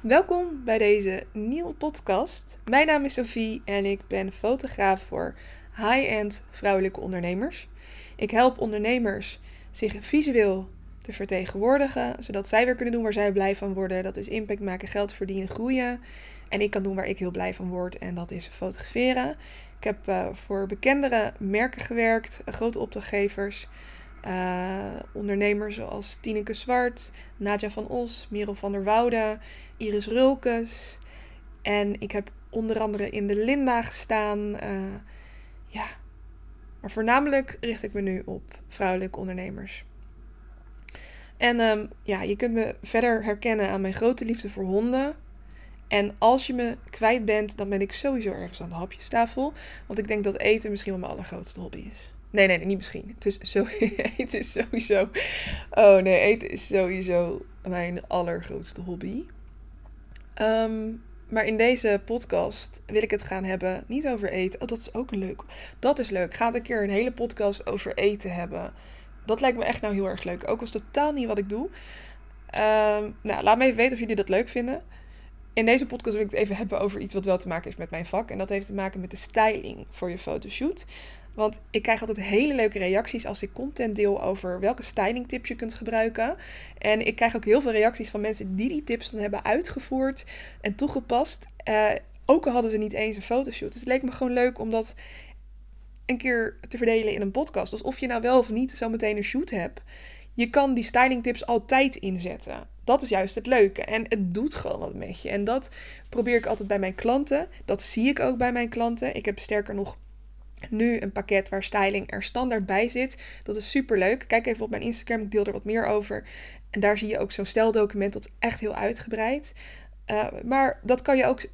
Welkom bij deze nieuwe podcast. Mijn naam is Sophie en ik ben fotograaf voor high-end vrouwelijke ondernemers. Ik help ondernemers zich visueel te vertegenwoordigen, zodat zij weer kunnen doen waar zij blij van worden. Dat is impact maken, geld verdienen, groeien. En ik kan doen waar ik heel blij van word en dat is fotograferen. Ik heb uh, voor bekendere merken gewerkt, grote opdrachtgevers. Uh, ondernemers zoals Tineke Zwart, Nadja van Os, Merel van der Woude, Iris Rulkes. En ik heb onder andere in de Linda gestaan. Uh, ja, maar voornamelijk richt ik me nu op vrouwelijke ondernemers. En um, ja, je kunt me verder herkennen aan mijn grote liefde voor honden. En als je me kwijt bent, dan ben ik sowieso ergens aan de hapjestafel. Want ik denk dat eten misschien wel mijn allergrootste hobby is. Nee, nee, niet misschien. Het is, zo, eten is sowieso. Oh nee, eten is sowieso mijn allergrootste hobby. Um, maar in deze podcast wil ik het gaan hebben niet over eten. Oh, dat is ook leuk. Dat is leuk. Ga een keer een hele podcast over eten hebben. Dat lijkt me echt nou heel erg leuk. Ook als totaal niet wat ik doe. Um, nou, laat me even weten of jullie dat leuk vinden. In deze podcast wil ik het even hebben over iets wat wel te maken heeft met mijn vak. En dat heeft te maken met de styling voor je fotoshoot. Want ik krijg altijd hele leuke reacties als ik content deel over welke styling tips je kunt gebruiken. En ik krijg ook heel veel reacties van mensen die die tips dan hebben uitgevoerd en toegepast. Uh, ook al hadden ze niet eens een fotoshoot. Dus het leek me gewoon leuk om dat een keer te verdelen in een podcast. Dus of je nou wel of niet zo meteen een shoot hebt. Je kan die styling tips altijd inzetten. Dat is juist het leuke. En het doet gewoon wat met je. En dat probeer ik altijd bij mijn klanten. Dat zie ik ook bij mijn klanten. Ik heb sterker nog nu een pakket waar styling er standaard bij zit. Dat is super leuk. Kijk even op mijn Instagram, ik deel er wat meer over. En daar zie je ook zo'n steldocument dat echt heel uitgebreid. Uh, maar dat kan je ook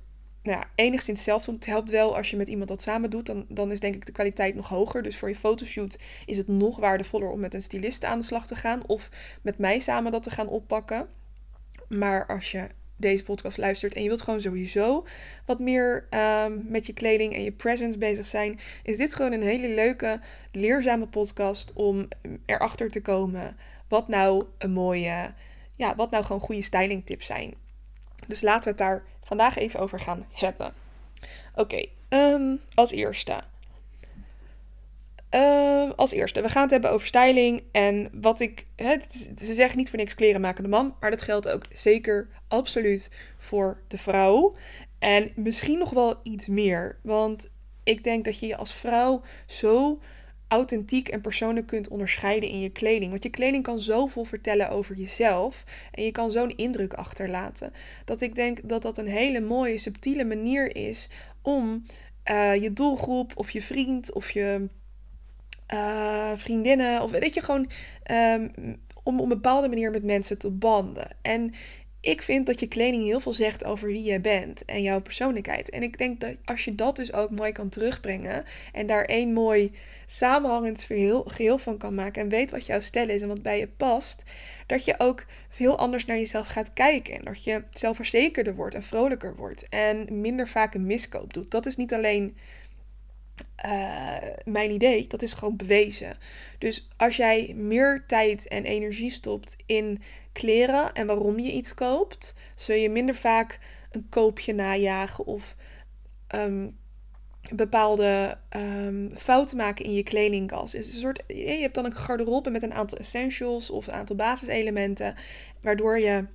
nou ja, enigszins zelf doen. Het helpt wel als je met iemand dat samen doet. Dan, dan is denk ik de kwaliteit nog hoger. Dus voor je fotoshoot is het nog waardevoller om met een stylist aan de slag te gaan. Of met mij samen dat te gaan oppakken. Maar als je deze podcast luistert en je wilt gewoon sowieso wat meer um, met je kleding en je presence bezig zijn, is dit gewoon een hele leuke, leerzame podcast om erachter te komen wat nou een mooie, ja, wat nou gewoon goede styling tips zijn. Dus laten we het daar vandaag even over gaan hebben. Oké, um, als eerste. Uh, als eerste, we gaan het hebben over styling. En wat ik. Hè, ze zeggen niet voor niks kleren maken de man. Maar dat geldt ook zeker absoluut voor de vrouw. En misschien nog wel iets meer. Want ik denk dat je je als vrouw zo authentiek en persoonlijk kunt onderscheiden in je kleding. Want je kleding kan zoveel vertellen over jezelf. En je kan zo'n indruk achterlaten. Dat ik denk dat dat een hele mooie, subtiele manier is om uh, je doelgroep of je vriend of je uh, vriendinnen. Of weet je, gewoon um, om op een bepaalde manier met mensen te banden. En ik vind dat je kleding heel veel zegt over wie je bent en jouw persoonlijkheid. En ik denk dat als je dat dus ook mooi kan terugbrengen en daar één mooi samenhangend geheel van kan maken en weet wat jouw stijl is en wat bij je past, dat je ook veel anders naar jezelf gaat kijken. En dat je zelfverzekerder wordt en vrolijker wordt en minder vaak een miskoop doet. Dat is niet alleen uh, mijn idee, dat is gewoon bewezen. Dus als jij meer tijd en energie stopt in kleren en waarom je iets koopt, zul je minder vaak een koopje najagen of um, bepaalde um, fouten maken in je kledingkast. Is een soort, je hebt dan een garderobe met een aantal essentials of een aantal basiselementen, waardoor je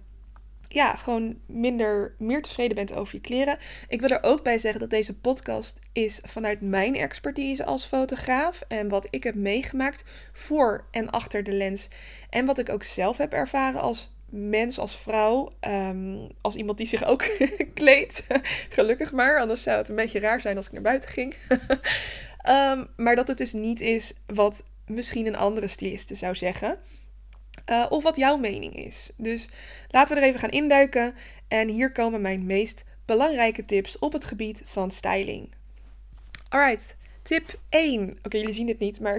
ja, gewoon minder, meer tevreden bent over je kleren. Ik wil er ook bij zeggen dat deze podcast is vanuit mijn expertise als fotograaf en wat ik heb meegemaakt voor en achter de lens. En wat ik ook zelf heb ervaren als mens, als vrouw, um, als iemand die zich ook kleedt. Gelukkig maar, anders zou het een beetje raar zijn als ik naar buiten ging. um, maar dat het dus niet is wat misschien een andere styliste zou zeggen. Uh, of wat jouw mening is. Dus laten we er even gaan induiken. En hier komen mijn meest belangrijke tips op het gebied van styling. Alright, tip 1. Oké, jullie zien het niet, maar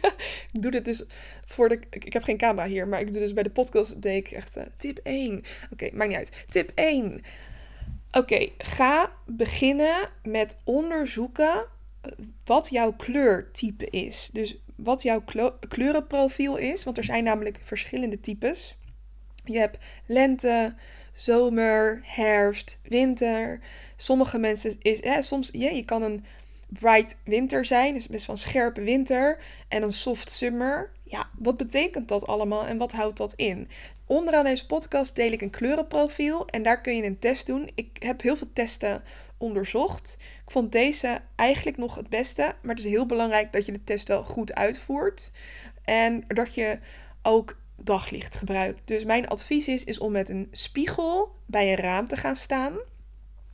ik doe dit dus voor de. Ik heb geen camera hier, maar ik doe dus bij de podcast. Deed ik echt uh, tip 1. Oké, maakt niet uit. Tip 1. Oké, ga beginnen met onderzoeken wat jouw kleurtype is. Dus wat jouw kleurenprofiel is. Want er zijn namelijk verschillende types. Je hebt lente, zomer, herfst, winter. Sommige mensen is, hè, soms, ja, je kan een bright winter zijn, dus best wel een scherpe winter, en een soft summer. Ja, wat betekent dat allemaal en wat houdt dat in? Onderaan deze podcast deel ik een kleurenprofiel en daar kun je een test doen. Ik heb heel veel testen onderzocht. Ik vond deze eigenlijk nog het beste, maar het is heel belangrijk dat je de test wel goed uitvoert en dat je ook daglicht gebruikt. Dus mijn advies is, is om met een spiegel bij een raam te gaan staan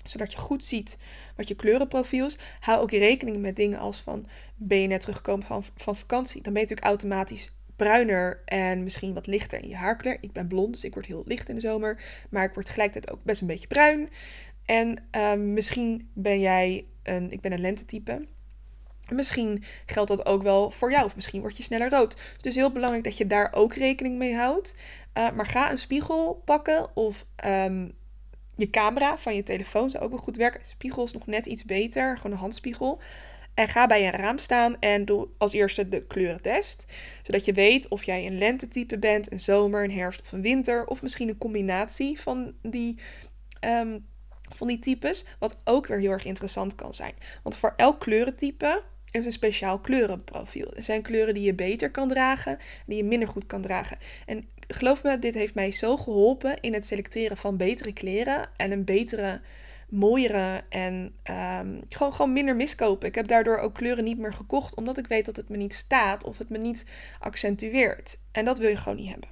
zodat je goed ziet wat je kleurenprofiel is. Hou ook rekening met dingen als van ben je net teruggekomen van, van vakantie. Dan ben je natuurlijk automatisch bruiner en misschien wat lichter in je haarkleur. Ik ben blond, dus ik word heel licht in de zomer. Maar ik word tegelijkertijd ook best een beetje bruin. En ehm, misschien ben jij een, ik ben een lentetype. Misschien geldt dat ook wel voor jou, of misschien word je sneller rood. Dus het is heel belangrijk dat je daar ook rekening mee houdt. Uh, maar ga een spiegel pakken of ehm, je camera van je telefoon zou ook wel goed werken. Spiegel is nog net iets beter, gewoon een handspiegel. En ga bij een raam staan en doe als eerste de kleurentest. Zodat je weet of jij een lentetype bent, een zomer, een herfst of een winter. Of misschien een combinatie van die, um, van die types. Wat ook weer heel erg interessant kan zijn. Want voor elk kleurentype is een speciaal kleurenprofiel. Er zijn kleuren die je beter kan dragen, die je minder goed kan dragen. En geloof me, dit heeft mij zo geholpen in het selecteren van betere kleren en een betere, mooiere en um, gewoon, gewoon minder miskopen. Ik heb daardoor ook kleuren niet meer gekocht, omdat ik weet dat het me niet staat of het me niet accentueert. En dat wil je gewoon niet hebben.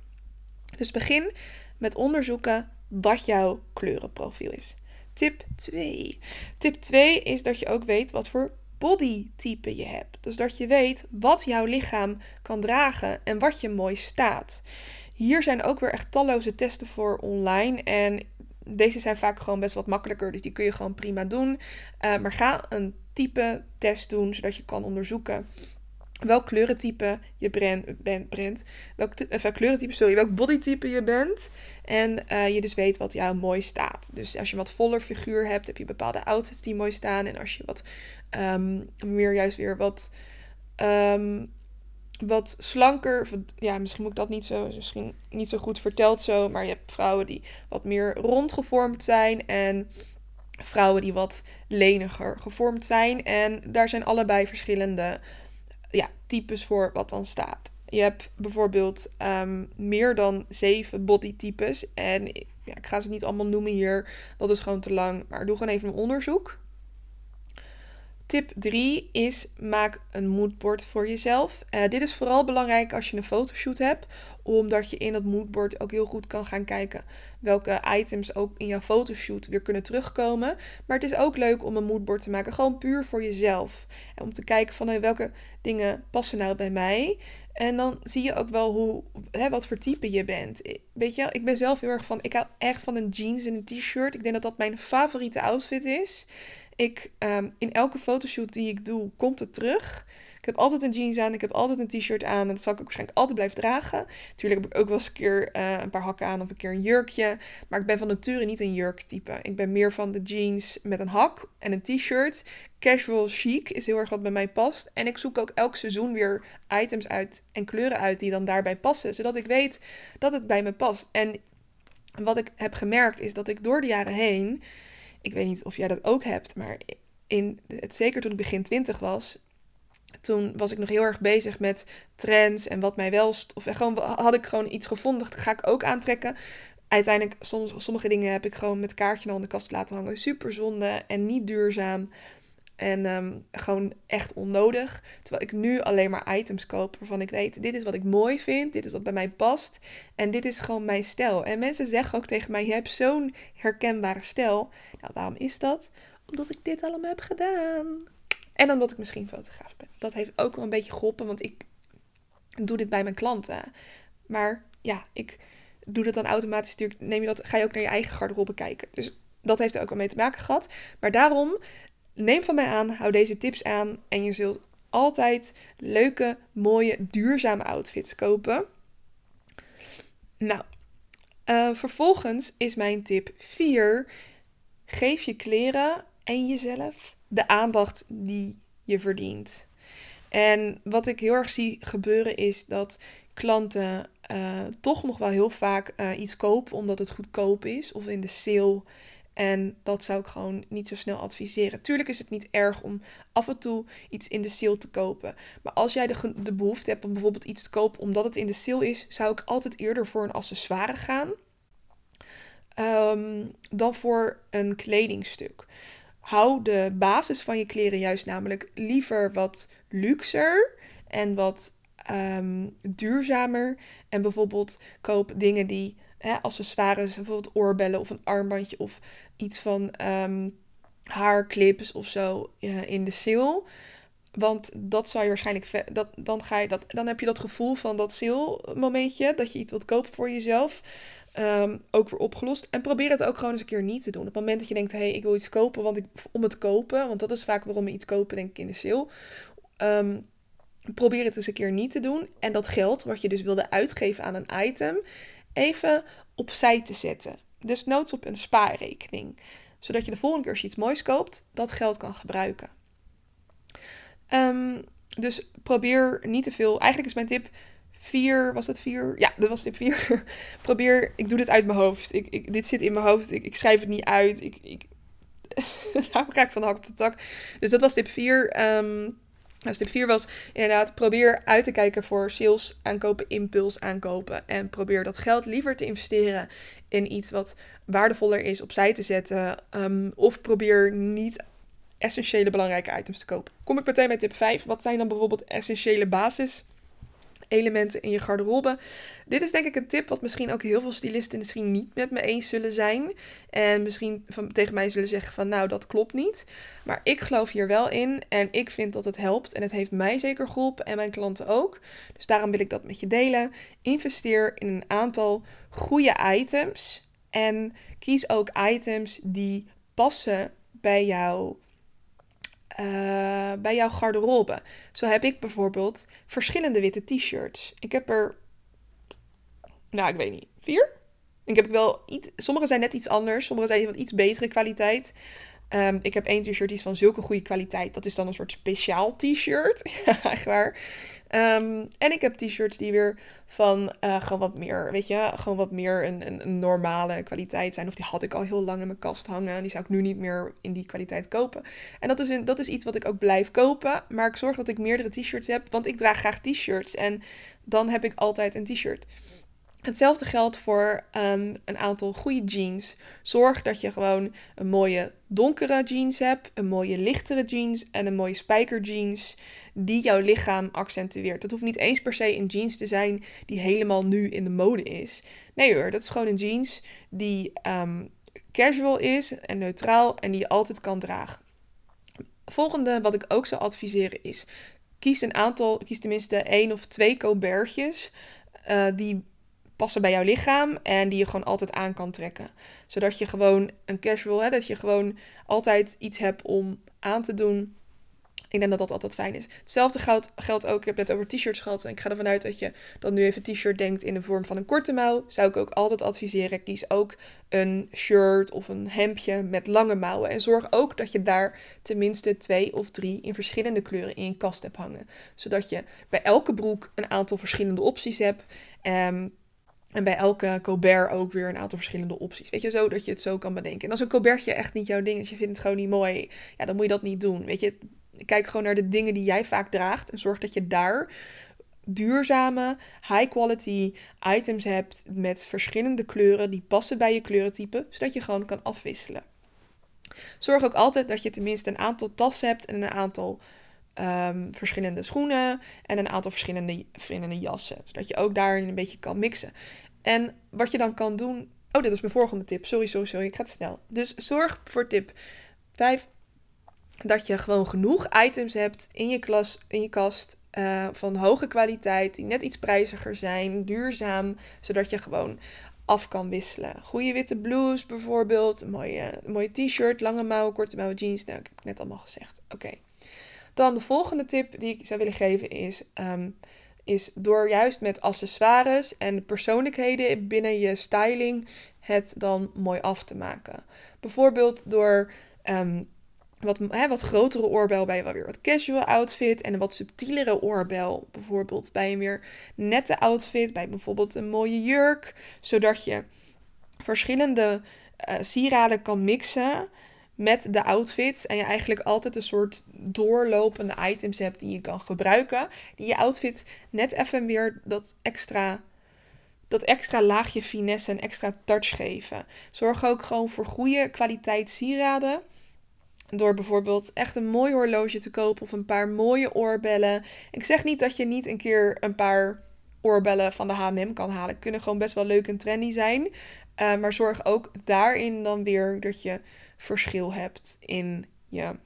Dus begin met onderzoeken wat jouw kleurenprofiel is. Tip 2. Tip 2 is dat je ook weet wat voor bodytype je hebt. Dus dat je weet wat jouw lichaam kan dragen en wat je mooi staat. Hier zijn ook weer echt talloze testen voor online. En deze zijn vaak gewoon best wat makkelijker. Dus die kun je gewoon prima doen. Uh, maar ga een type test doen, zodat je kan onderzoeken welk kleurentype je brand, bent, brand, welk uh, kleurentype, sorry, welk bodytype je bent. En uh, je dus weet wat jou mooi staat. Dus als je wat voller figuur hebt, heb je bepaalde outfits die mooi staan. En als je wat um, meer juist weer wat um, wat slanker. Ja, misschien moet ik dat niet zo, misschien niet zo goed verteld zo. Maar je hebt vrouwen die wat meer rondgevormd zijn. En vrouwen die wat leniger gevormd zijn. En daar zijn allebei verschillende ja, types voor wat dan staat. Je hebt bijvoorbeeld um, meer dan zeven bodytypes. En ja, ik ga ze niet allemaal noemen hier. Dat is gewoon te lang. Maar doe gewoon even een onderzoek. Tip 3 is maak een moodboard voor jezelf. Uh, dit is vooral belangrijk als je een fotoshoot hebt, omdat je in dat moodboard ook heel goed kan gaan kijken welke items ook in jouw fotoshoot weer kunnen terugkomen. Maar het is ook leuk om een moodboard te maken, gewoon puur voor jezelf. En om te kijken van welke dingen passen nou bij mij. En dan zie je ook wel hoe, hè, wat voor type je bent. Weet je, ik ben zelf heel erg van, ik hou echt van een jeans en een t-shirt. Ik denk dat dat mijn favoriete outfit is. Ik, um, in elke fotoshoot die ik doe, komt het terug. Ik heb altijd een jeans aan, ik heb altijd een t-shirt aan. En dat zal ik ook waarschijnlijk altijd blijven dragen. Natuurlijk heb ik ook wel eens een keer uh, een paar hakken aan of een keer een jurkje. Maar ik ben van nature niet een jurktype. Ik ben meer van de jeans met een hak en een t-shirt. Casual chic is heel erg wat bij mij past. En ik zoek ook elk seizoen weer items uit en kleuren uit die dan daarbij passen. Zodat ik weet dat het bij me past. En wat ik heb gemerkt is dat ik door de jaren heen ik weet niet of jij dat ook hebt, maar in het, zeker toen ik begin twintig was, toen was ik nog heel erg bezig met trends en wat mij wel. Of gewoon had ik gewoon iets gevonden, dat ga ik ook aantrekken. Uiteindelijk, soms, sommige dingen heb ik gewoon met kaartje aan de kast laten hangen. Super zonde en niet duurzaam. En ehm, gewoon echt onnodig. Terwijl ik nu alleen maar items koop waarvan ik weet: dit is wat ik mooi vind, dit is wat bij mij past. En dit is gewoon mijn stijl. En mensen zeggen ook tegen mij: je hebt zo'n herkenbare stijl. Nou, waarom is dat? Omdat ik dit allemaal heb gedaan. En omdat ik misschien fotograaf ben. Dat heeft ook wel een beetje geholpen, want ik doe dit bij mijn klanten. Maar ja, ik doe dat dan automatisch. Neem je dat, ga je ook naar je eigen garderobe kijken. Dus dat heeft er ook wel mee te maken gehad. Maar daarom Neem van mij aan, hou deze tips aan en je zult altijd leuke, mooie, duurzame outfits kopen. Nou, uh, vervolgens is mijn tip 4. Geef je kleren en jezelf de aandacht die je verdient. En wat ik heel erg zie gebeuren is dat klanten uh, toch nog wel heel vaak uh, iets kopen omdat het goedkoop is of in de sale. En dat zou ik gewoon niet zo snel adviseren. Tuurlijk is het niet erg om af en toe iets in de sale te kopen. Maar als jij de, de behoefte hebt om bijvoorbeeld iets te kopen omdat het in de sale is, zou ik altijd eerder voor een accessoire gaan um, dan voor een kledingstuk. Hou de basis van je kleren juist namelijk liever wat luxer en wat um, duurzamer. En bijvoorbeeld koop dingen die hè, accessoires, bijvoorbeeld oorbellen of een armbandje of iets van um, haarclips of zo uh, in de sale. Want dat zou je waarschijnlijk. Dat, dan, ga je dat, dan heb je dat gevoel van dat sale momentje. Dat je iets wilt kopen voor jezelf. Um, ook weer opgelost. En probeer het ook gewoon eens een keer niet te doen. Op het moment dat je denkt, hé, hey, ik wil iets kopen want ik, om het kopen. Want dat is vaak waarom we iets kopen, denk ik, in de sale. Um, probeer het eens een keer niet te doen. En dat geld wat je dus wilde uitgeven aan een item, even opzij te zetten. Dus noods op een spaarrekening. Zodat je de volgende keer als je iets moois koopt, dat geld kan gebruiken. Um, dus probeer niet te veel. Eigenlijk is mijn tip 4, was het 4? Ja, dat was tip 4. probeer, ik doe dit uit mijn hoofd. Ik, ik, dit zit in mijn hoofd. Ik, ik schrijf het niet uit. Ik, ik, daarom ga ik van de hak op de tak. Dus dat was tip 4. Um, dus tip 4 was inderdaad, probeer uit te kijken voor sales aankopen, impuls aankopen. En probeer dat geld liever te investeren in iets wat waardevoller is, opzij te zetten. Um, of probeer niet essentiële belangrijke items te kopen. Kom ik meteen bij tip 5. Wat zijn dan bijvoorbeeld essentiële basis? Elementen in je garderobe. Dit is denk ik een tip wat misschien ook heel veel stylisten misschien niet met me eens zullen zijn. En misschien van, tegen mij zullen zeggen van nou dat klopt niet. Maar ik geloof hier wel in en ik vind dat het helpt. En het heeft mij zeker geholpen en mijn klanten ook. Dus daarom wil ik dat met je delen. Investeer in een aantal goede items. En kies ook items die passen bij jouw uh, bij jouw garderobe. Zo heb ik bijvoorbeeld verschillende witte t-shirts. Ik heb er, nou ik weet niet, vier? Ik heb wel iets, sommige zijn net iets anders, sommige zijn van iets betere kwaliteit. Um, ik heb één t-shirt die is van zulke goede kwaliteit. Dat is dan een soort speciaal t-shirt. echt waar. Ehm, en ik heb t-shirts die weer van uh, gewoon wat meer, weet je, gewoon wat meer een, een, een, normale kwaliteit zijn. Of die had ik al heel lang in mijn kast hangen. Die zou ik nu niet meer in die kwaliteit kopen. En dat is, een, dat is iets wat ik ook blijf kopen. Maar ik zorg dat ik meerdere t-shirts heb, want ik draag graag t-shirts. En dan heb ik altijd een t-shirt. Hetzelfde geldt voor um, een aantal goede jeans. Zorg dat je gewoon een mooie donkere jeans hebt, een mooie lichtere jeans en een mooie spijkerjeans die jouw lichaam accentueert. Dat hoeft niet eens per se een jeans te zijn die helemaal nu in de mode is. Nee hoor, dat is gewoon een jeans die um, casual is en neutraal en die je altijd kan dragen. Volgende wat ik ook zou adviseren is: kies een aantal, kies tenminste één of twee colbertjes uh, die passen bij jouw lichaam en die je gewoon altijd aan kan trekken. Zodat je gewoon een casual, hè, dat je gewoon altijd iets hebt om aan te doen. Ik denk dat dat altijd fijn is. Hetzelfde geldt, geldt ook, ik heb het over t-shirts gehad. En ik ga ervan uit dat je dan nu even t-shirt denkt in de vorm van een korte mouw. Zou ik ook altijd adviseren. Kies ook een shirt of een hemdje met lange mouwen. En zorg ook dat je daar tenminste twee of drie in verschillende kleuren in je kast hebt hangen. Zodat je bij elke broek een aantal verschillende opties hebt. Um, en bij elke Colbert ook weer een aantal verschillende opties. Weet je, zo dat je het zo kan bedenken. En als een Colbertje echt niet jouw ding is, je vindt het gewoon niet mooi, ja, dan moet je dat niet doen. Weet je, kijk gewoon naar de dingen die jij vaak draagt en zorg dat je daar duurzame, high quality items hebt met verschillende kleuren die passen bij je kleurentype, zodat je gewoon kan afwisselen. Zorg ook altijd dat je tenminste een aantal tassen hebt en een aantal um, verschillende schoenen en een aantal verschillende, verschillende jassen. Zodat je ook daarin een beetje kan mixen. En wat je dan kan doen. Oh, dit is mijn volgende tip. Sorry, sorry, sorry. Ik ga te snel. Dus zorg voor tip 5 dat je gewoon genoeg items hebt in je, klas, in je kast uh, van hoge kwaliteit, die net iets prijziger zijn, duurzaam, zodat je gewoon af kan wisselen. Goede witte blouse bijvoorbeeld, mooie, mooie t-shirt, lange mouwen, korte mouwen jeans. Nou, ik heb net allemaal gezegd. Oké. Dan de volgende tip die ik zou willen geven is, um, is door juist met accessoires en persoonlijkheden binnen je styling het dan mooi af te maken. Bijvoorbeeld door um, wat, hè, wat grotere oorbel bij wel weer wat casual outfit. En een wat subtielere oorbel bijvoorbeeld bij een weer nette outfit. Bij bijvoorbeeld een mooie jurk. Zodat je verschillende uh, sieraden kan mixen met de outfits. En je eigenlijk altijd een soort doorlopende items hebt die je kan gebruiken. Die je outfit net even weer dat extra, dat extra laagje finesse en extra touch geven. Zorg ook gewoon voor goede kwaliteit sieraden. Door bijvoorbeeld echt een mooi horloge te kopen of een paar mooie oorbellen. Ik zeg niet dat je niet een keer een paar oorbellen van de H&M kan halen. Kunnen gewoon best wel leuk en trendy zijn. Uh, maar zorg ook daarin dan weer dat je verschil hebt in je,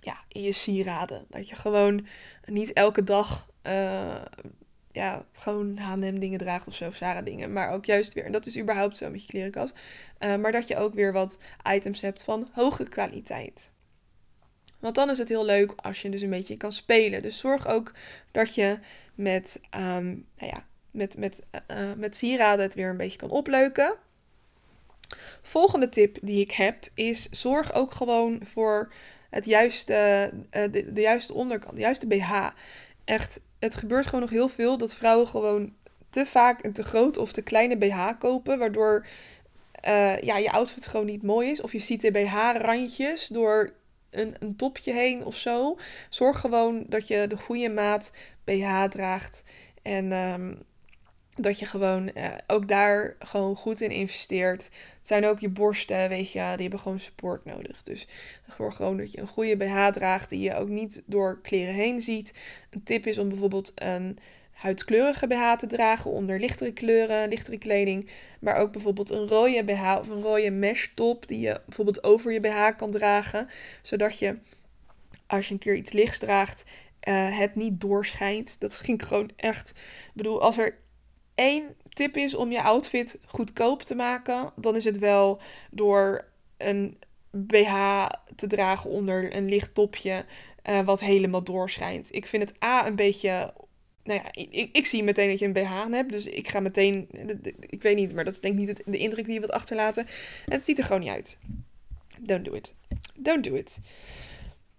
ja, in je sieraden. Dat je gewoon niet elke dag uh, ja, gewoon H&M dingen draagt of zo, of dingen. Maar ook juist weer, en dat is überhaupt zo met je klerenkast. Uh, maar dat je ook weer wat items hebt van hoge kwaliteit. Want dan is het heel leuk als je dus een beetje kan spelen. Dus zorg ook dat je met, um, nou ja, met, met, met sieraden het weer een beetje kan opleuken. Volgende tip die ik heb is: zorg ook gewoon voor het juiste, uh, de, de, juiste onderkant, de juiste BH. Echt, het gebeurt gewoon nog heel veel dat vrouwen gewoon te vaak een te groot of te kleine BH kopen, waardoor uh, ja, je outfit gewoon niet mooi is. Of je ziet de BH-randjes door een, een topje heen of zo. Zorg gewoon dat je de goede maat BH draagt. En um, dat je gewoon uh, ook daar gewoon goed in investeert. Het zijn ook je borsten, weet je, die hebben gewoon support nodig. Dus zorg gewoon dat je een goede BH draagt die je ook niet door kleren heen ziet. Een tip is om bijvoorbeeld een huidkleurige BH te dragen onder lichtere kleuren, lichtere kleding. Maar ook bijvoorbeeld een rode BH of een rode mesh top die je bijvoorbeeld over je BH kan dragen. Zodat je als je een keer iets lichts draagt, uh, het niet doorschijnt. Dat ging gewoon echt. Ik bedoel, als er één tip is om je outfit goedkoop te maken, dan is het wel door een BH te dragen onder een licht topje uh, wat helemaal doorschijnt. Ik vind het A een beetje. Nou ja, ik, ik zie meteen dat je een BH hebt. Dus ik ga meteen. Ik weet niet, maar dat is denk ik niet de indruk die je wilt achterlaten. En het ziet er gewoon niet uit. Don't do it. Don't do it.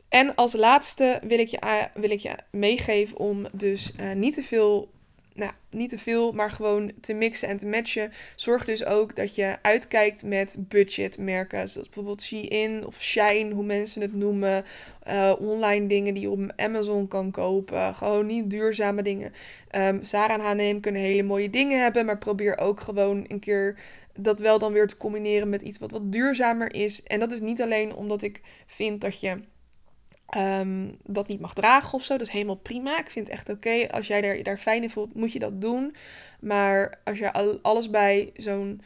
En als laatste wil ik je, wil ik je meegeven om dus uh, niet te veel nou, niet te veel, maar gewoon te mixen en te matchen. Zorg dus ook dat je uitkijkt met budgetmerken. Zoals bijvoorbeeld Shein of Shine, hoe mensen het noemen. Uh, online dingen die je op Amazon kan kopen. Gewoon niet duurzame dingen. Um, Sarah en H&M kunnen hele mooie dingen hebben. Maar probeer ook gewoon een keer dat wel dan weer te combineren met iets wat wat duurzamer is. En dat is niet alleen omdat ik vind dat je um, dat niet mag dragen of zo. Dat is helemaal prima. Ik vind het echt oké. Als jij daar, daar fijn in voelt, moet je dat doen. Maar als je alles bij zo'n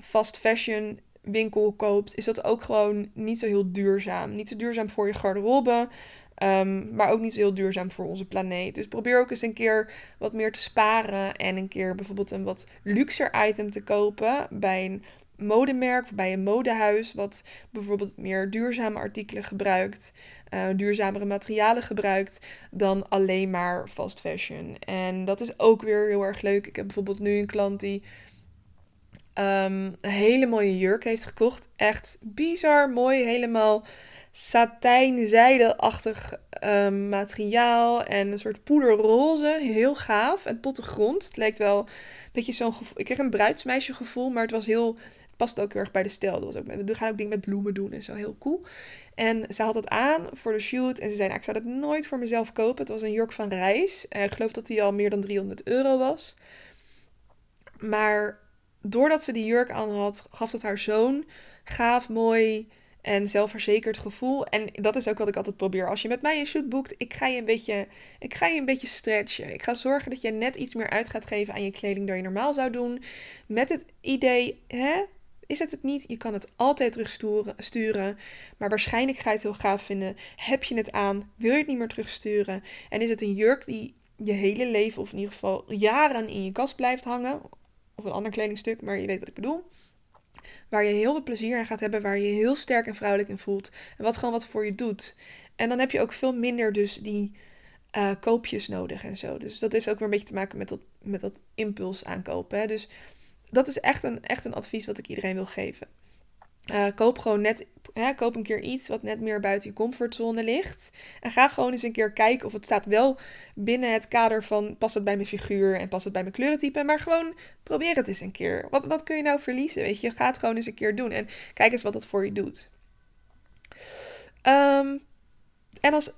fast fashion winkel koopt, is dat ook gewoon niet zo heel duurzaam. Niet zo duurzaam voor je garderobe. Um, maar ook niet zo heel duurzaam voor onze planeet. Dus probeer ook eens een keer wat meer te sparen. En een keer bijvoorbeeld een wat luxer item te kopen bij een modemerk of bij een modehuis. Wat bijvoorbeeld meer duurzame artikelen gebruikt uh, duurzamere materialen gebruikt dan alleen maar fast fashion. En dat is ook weer heel erg leuk. Ik heb bijvoorbeeld nu een klant die um, een hele mooie jurk heeft gekocht. Echt bizar mooi, helemaal satijn-zijdeachtig um, materiaal en een soort poederroze. Heel gaaf en tot de grond. Het lijkt wel een beetje zo'n gevoel. Ik kreeg een bruidsmeisje gevoel, maar het was heel past ook heel erg bij de stijl. Dat ook, we gaan ook dingen met bloemen doen en zo, heel cool. En ze had het aan voor de shoot en ze zei, nou, ik zou dat nooit voor mezelf kopen. Het was een jurk van reis. En ik geloof dat die al meer dan 300 euro was. Maar doordat ze die jurk aan had, gaf het haar zo'n gaaf, mooi en zelfverzekerd gevoel. En dat is ook wat ik altijd probeer. Als je met mij een shoot boekt, ik ga je een beetje, ik ga je een beetje stretchen. Ik ga zorgen dat je net iets meer uit gaat geven aan je kleding dan je normaal zou doen. Met het idee, hè, is het het niet? Je kan het altijd terugsturen. Maar waarschijnlijk ga je het heel gaaf vinden. Heb je het aan? Wil je het niet meer terugsturen? En is het een jurk die je hele leven, of in ieder geval jaren in je kast blijft hangen? Of een ander kledingstuk, maar je weet wat ik bedoel. Waar je heel veel plezier aan gaat hebben, waar je je heel sterk en vrouwelijk in voelt. En wat gewoon wat voor je doet. En dan heb je ook veel minder dus die uh, koopjes nodig en zo. Dus dat heeft ook weer een beetje te maken met dat, met dat impuls aankopen. Hè? Dus dat is echt een, echt een advies wat ik iedereen wil geven. Uh, koop gewoon net Hè, koop een keer iets wat net meer buiten je comfortzone ligt. En ga gewoon eens een keer kijken of het staat wel binnen het kader van past het bij mijn figuur en past het bij mijn kleurentype. Maar gewoon probeer het eens een keer. Wat, wat kun je nou verliezen? Weet je, ga het gewoon eens een keer doen en kijk eens wat het voor je doet. Ehm, en als.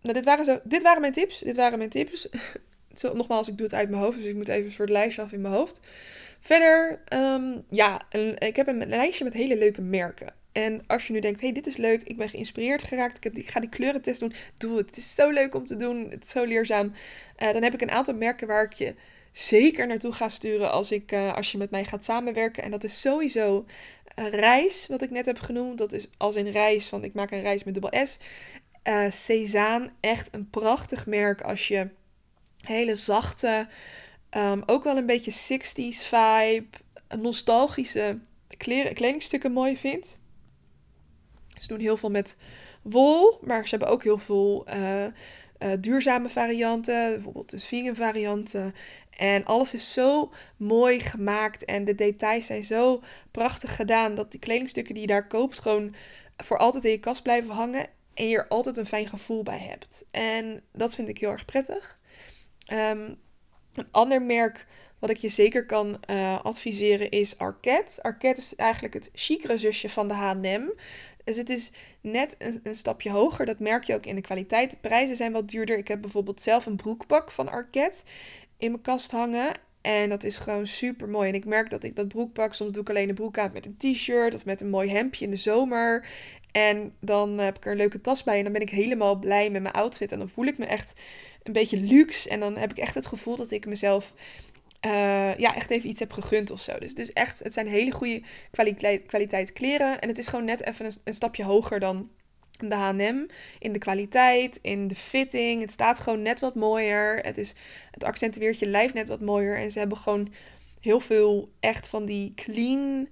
Nou, dit waren, zo, dit waren mijn tips. Dit waren mijn tips. Nogmaals, ik doe het uit mijn hoofd, dus ik moet even een soort lijstje af in mijn hoofd. Verder, um, ja, ik heb een lijstje met hele leuke merken. En als je nu denkt, hey, dit is leuk, ik ben geïnspireerd geraakt, ik, ga die kleurentest doen, doe het. Het is zo leuk om te doen, het is zo leerzaam. Uh, dan heb ik een aantal merken waar ik je zeker naartoe ga sturen als, ik, uh, als je met mij gaat samenwerken. En dat is sowieso uh, Reis, wat ik net heb genoemd. Dat is als in reis, van ik maak een reis met dubbel S. Uh, Cezanne, echt een prachtig merk als je hele zachte, um, ook wel een beetje 60s vibe, nostalgische kleren, kledingstukken mooi vindt. Ze doen heel veel met wol, maar ze hebben ook heel veel uh, uh, duurzame varianten, bijvoorbeeld de vegan varianten. En alles is zo mooi gemaakt en de details zijn zo prachtig gedaan dat die kledingstukken die je daar koopt gewoon voor altijd in je kast blijven hangen en je er altijd een fijn gevoel bij hebt. En dat vind ik heel erg prettig. Um, een ander merk wat ik je zeker kan uh, adviseren is Arquette. Arquette is eigenlijk het chicere zusje van de H&M. Dus het is net een, een, stapje hoger. Dat merk je ook in de kwaliteit. De prijzen zijn wat duurder. Ik heb bijvoorbeeld zelf een broekpak van Arquette in mijn kast hangen. En dat is gewoon super mooi. En ik merk dat ik dat broekpak, soms doe ik alleen de broek aan met een t-shirt of met een mooi hemdje in de zomer. En dan heb ik er een leuke tas bij en dan ben ik helemaal blij met mijn outfit. En dan voel ik me echt een beetje luxe. En dan heb ik echt het gevoel dat ik mezelf uh, ja, echt even iets heb gegund of zo. Dus, dus echt, het zijn hele goede kwaliteit, kwaliteit kleren. En het is gewoon net even een, een stapje hoger dan de H&M. In de kwaliteit, in de fitting. Het staat gewoon net wat mooier. Het, is, het accentueert je lijf net wat mooier. En ze hebben gewoon heel veel echt van die clean,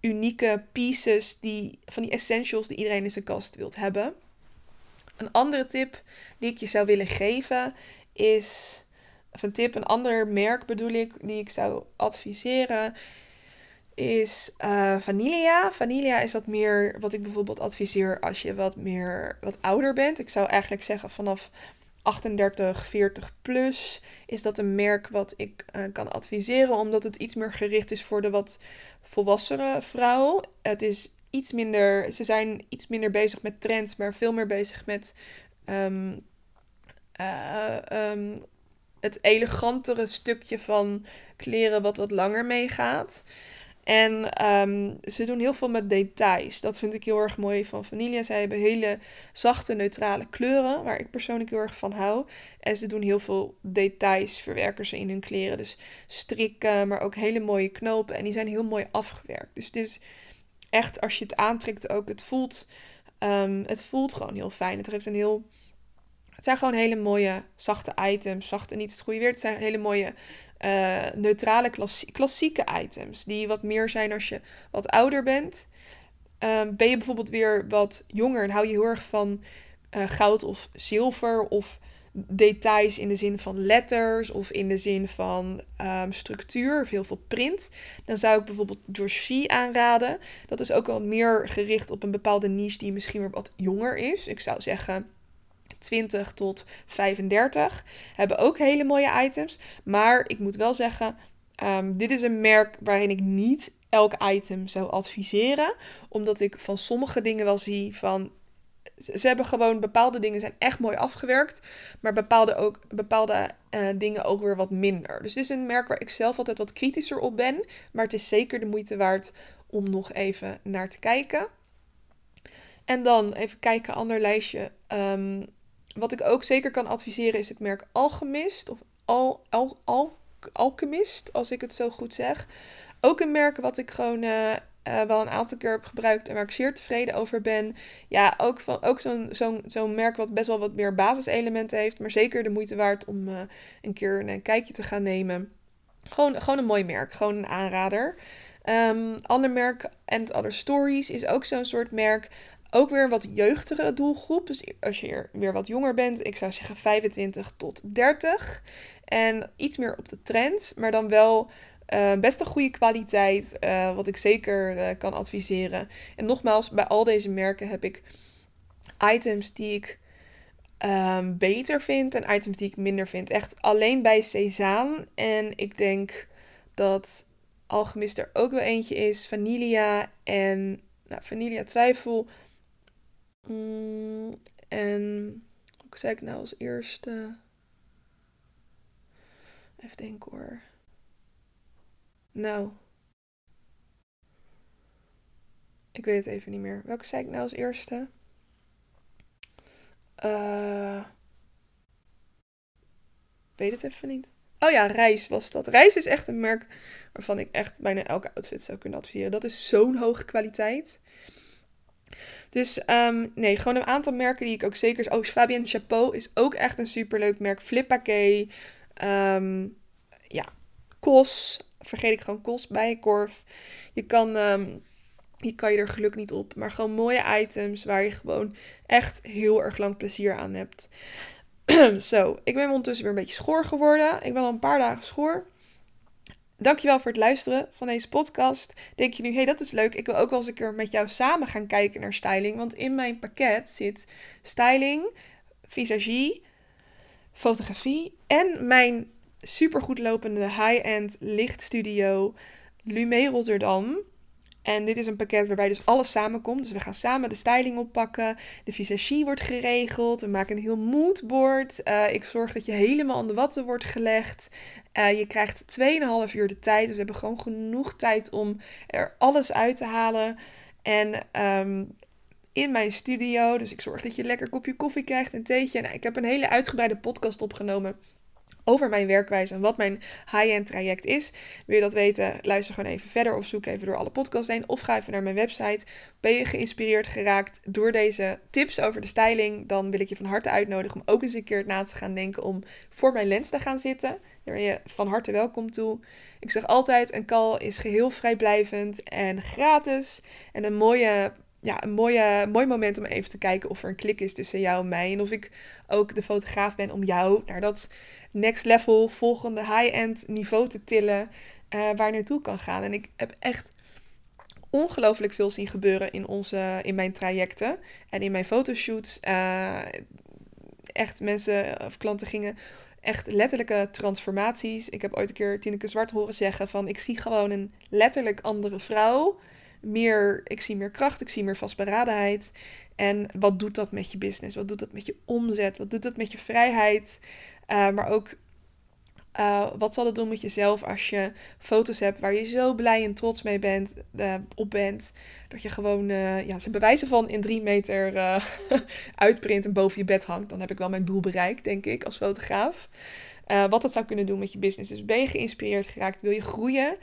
unieke pieces. Die, van die essentials die iedereen in zijn kast wilt hebben. Een andere tip die ik je zou willen geven is of een tip, een ander merk bedoel ik, die ik zou adviseren, is uh, Vanilla. Vanilla is wat meer wat ik bijvoorbeeld adviseer als je wat meer wat ouder bent. Ik zou eigenlijk zeggen vanaf 38, 40 plus is dat een merk wat ik uh, kan adviseren, omdat het iets meer gericht is voor de wat volwassere vrouw. Het is iets minder, ze zijn iets minder bezig met trends, maar veel meer bezig met um, uh, um, het elegantere stukje van kleren wat wat langer meegaat. En um, ze doen heel veel met details. Dat vind ik heel erg mooi van Vanilla. Zij hebben hele zachte, neutrale kleuren, waar ik persoonlijk heel erg van hou. En ze doen heel veel details, verwerken ze in hun kleren. Dus strikken, maar ook hele mooie knopen. En die zijn heel mooi afgewerkt. Dus het is echt, als je het aantrekt ook, het voelt, um, het voelt gewoon heel fijn. Het heeft een heel het zijn gewoon hele mooie, zachte items. Zachte niet het goede weer. Het zijn hele mooie, uh, neutrale, klassieke items. Die wat meer zijn als je wat ouder bent. Um, ben je bijvoorbeeld weer wat jonger en hou je heel erg van uh, goud of zilver of details in de zin van letters of in de zin van um, structuur of veel print, dan zou ik bijvoorbeeld V aanraden. Dat is ook wel meer gericht op een bepaalde niche die misschien weer wat jonger is. Ik zou zeggen 20 tot 35. Hebben ook hele mooie items. Maar ik moet wel zeggen, um, dit is een merk waarin ik niet elk item zou adviseren. Omdat ik van sommige dingen wel zie van. Ze hebben gewoon bepaalde dingen zijn echt mooi afgewerkt. Maar bepaalde, ook, bepaalde uh, dingen ook weer wat minder. Dus dit is een merk waar ik zelf altijd wat kritischer op ben. Maar het is zeker de moeite waard om nog even naar te kijken. En dan even kijken, ander lijstje. Um, wat ik ook zeker kan adviseren is het merk Alchemist. Of Al, Al, Al, Alchemist, als ik het zo goed zeg. Ook een merk wat ik gewoon uh, uh, wel een aantal keer heb gebruikt en waar ik zeer tevreden over ben. Ja, ook, van, ook zo'n zo'n zo'n merk wat best wel wat meer basiselementen heeft. Maar zeker de moeite waard om uh, een keer een kijkje te gaan nemen. Gewoon, gewoon een mooi merk, gewoon een aanrader. Um, ander merk, And Other Stories, is ook zo'n soort merk ook weer een wat jeugdigere doelgroep. Dus als je weer wat jonger bent, ik zou zeggen 25 tot 30. En iets meer op de trend, maar dan wel Uh, best een goede kwaliteit, uh, wat ik zeker uh, kan adviseren. En nogmaals, bij al deze merken heb ik items die ik um, beter vind en items die ik minder vind. Echt alleen bij Cezanne. En ik denk dat Alchemist er ook wel eentje is. Vanilla en nou, Vanilla Twijfel. Mm, en hoe zei ik nou als eerste? Even denken hoor. Nou. Ik weet het even niet meer. Welke zei ik nou als eerste? Uh, weet het even niet. Oh ja, Reis was dat. Reis is echt een merk waarvan ik echt bijna elke outfit zou kunnen adviseren. Dat is zo'n hoge kwaliteit. Dus um, nee, gewoon een aantal merken die ik ook zeker... Oh, Fabienne Chapeau is ook echt een superleuk merk. Flippaquet. Um, ja, Kos. Vergeet ik gewoon Kos, Bijenkorf. Je kan... Um, je kan je er geluk niet op. Maar gewoon mooie items waar je gewoon echt heel erg lang plezier aan hebt. Zo, ik ben ondertussen weer een beetje schoor geworden. Ik ben al een paar dagen schoor. Dankjewel voor het luisteren van deze podcast. Denk je nu, hé, hey, dat is leuk. Ik wil ook wel eens een keer met jou samen gaan kijken naar styling. Want in mijn pakket zit styling, visagie, fotografie en mijn supergoed lopende high-end lichtstudio Lume Rotterdam. En dit is een pakket waarbij dus alles samenkomt. Dus we gaan samen de styling oppakken. De visagie wordt geregeld. We maken een heel moodboard. Uh, ik zorg dat je helemaal aan de watten wordt gelegd. Uh, je krijgt 2,5 uur de tijd. Dus we hebben gewoon genoeg tijd om er alles uit te halen. En um, in mijn studio. Dus ik zorg dat je lekker kopje koffie krijgt en theetje. Nou, ik heb een hele uitgebreide podcast opgenomen over mijn werkwijze en wat mijn high-end traject is. Wil je dat weten? Luister gewoon even verder of zoek even door alle podcasts heen. Of ga even naar mijn website. Ben je geïnspireerd geraakt door deze tips over de styling? Dan wil ik je van harte uitnodigen om ook eens een keer na te gaan denken om voor mijn lens te gaan zitten. Daar ben je van harte welkom toe. Ik zeg altijd, een call is geheel vrijblijvend en gratis. En een mooie ja, een mooie, mooi moment om even te kijken of er een klik is tussen jou en mij. En of ik ook de fotograaf ben om jou naar dat next level, volgende high-end niveau te tillen. Uh, waar naartoe kan gaan. En ik heb echt ongelooflijk veel zien gebeuren in, onze, in mijn trajecten en in mijn fotoshoots. Uh, echt mensen of klanten gingen echt letterlijke transformaties. Ik heb ooit een keer Tineke Zwart horen zeggen van ik zie gewoon een letterlijk andere vrouw. Meer, ik zie meer kracht, ik zie meer vastberadenheid. En wat doet dat met je business? Wat doet dat met je omzet? Wat doet dat met je vrijheid? Uh, maar ook uh, wat zal het doen met jezelf als je foto's hebt waar je zo blij en trots mee bent, uh, op bent. Dat je gewoon ja, ze bewijzen van in drie meter uitprint en boven je bed hangt. Dan heb ik wel mijn doel bereikt, denk ik, als fotograaf. wat dat zou kunnen doen met je business. Dus ben je geïnspireerd geraakt? Wil je groeien?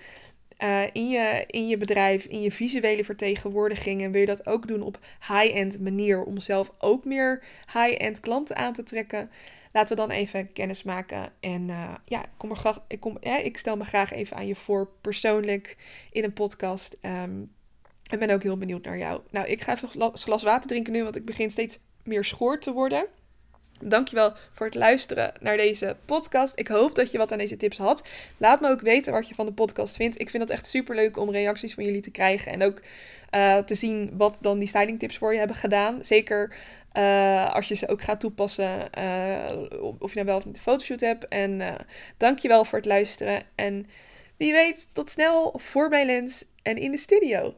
Uh, in, je, in je bedrijf, in je visuele vertegenwoordiging. En wil je dat ook doen op high-end manier om zelf ook meer high-end klanten aan te trekken? Laten we dan even kennis maken. En uh, ja, kom er graag, ik, kom, ja, ik stel me graag even aan je voor persoonlijk in een podcast. Um, ik ben ook heel benieuwd naar jou. Nou, ik ga even een glas water drinken nu, want ik begin steeds meer schoor te worden. Dankjewel voor het luisteren naar deze podcast. Ik hoop dat je wat aan deze tips had. Laat me ook weten wat je van de podcast vindt. Ik vind het echt super leuk om reacties van jullie te krijgen. En ook uh, te zien wat dan die styling tips voor je hebben gedaan. Zeker uh, als je ze ook gaat toepassen. Uh, of je nou wel of niet een fotoshoot hebt. En uh, dankjewel voor het luisteren. En wie weet, tot snel voor mijn lens en in de studio.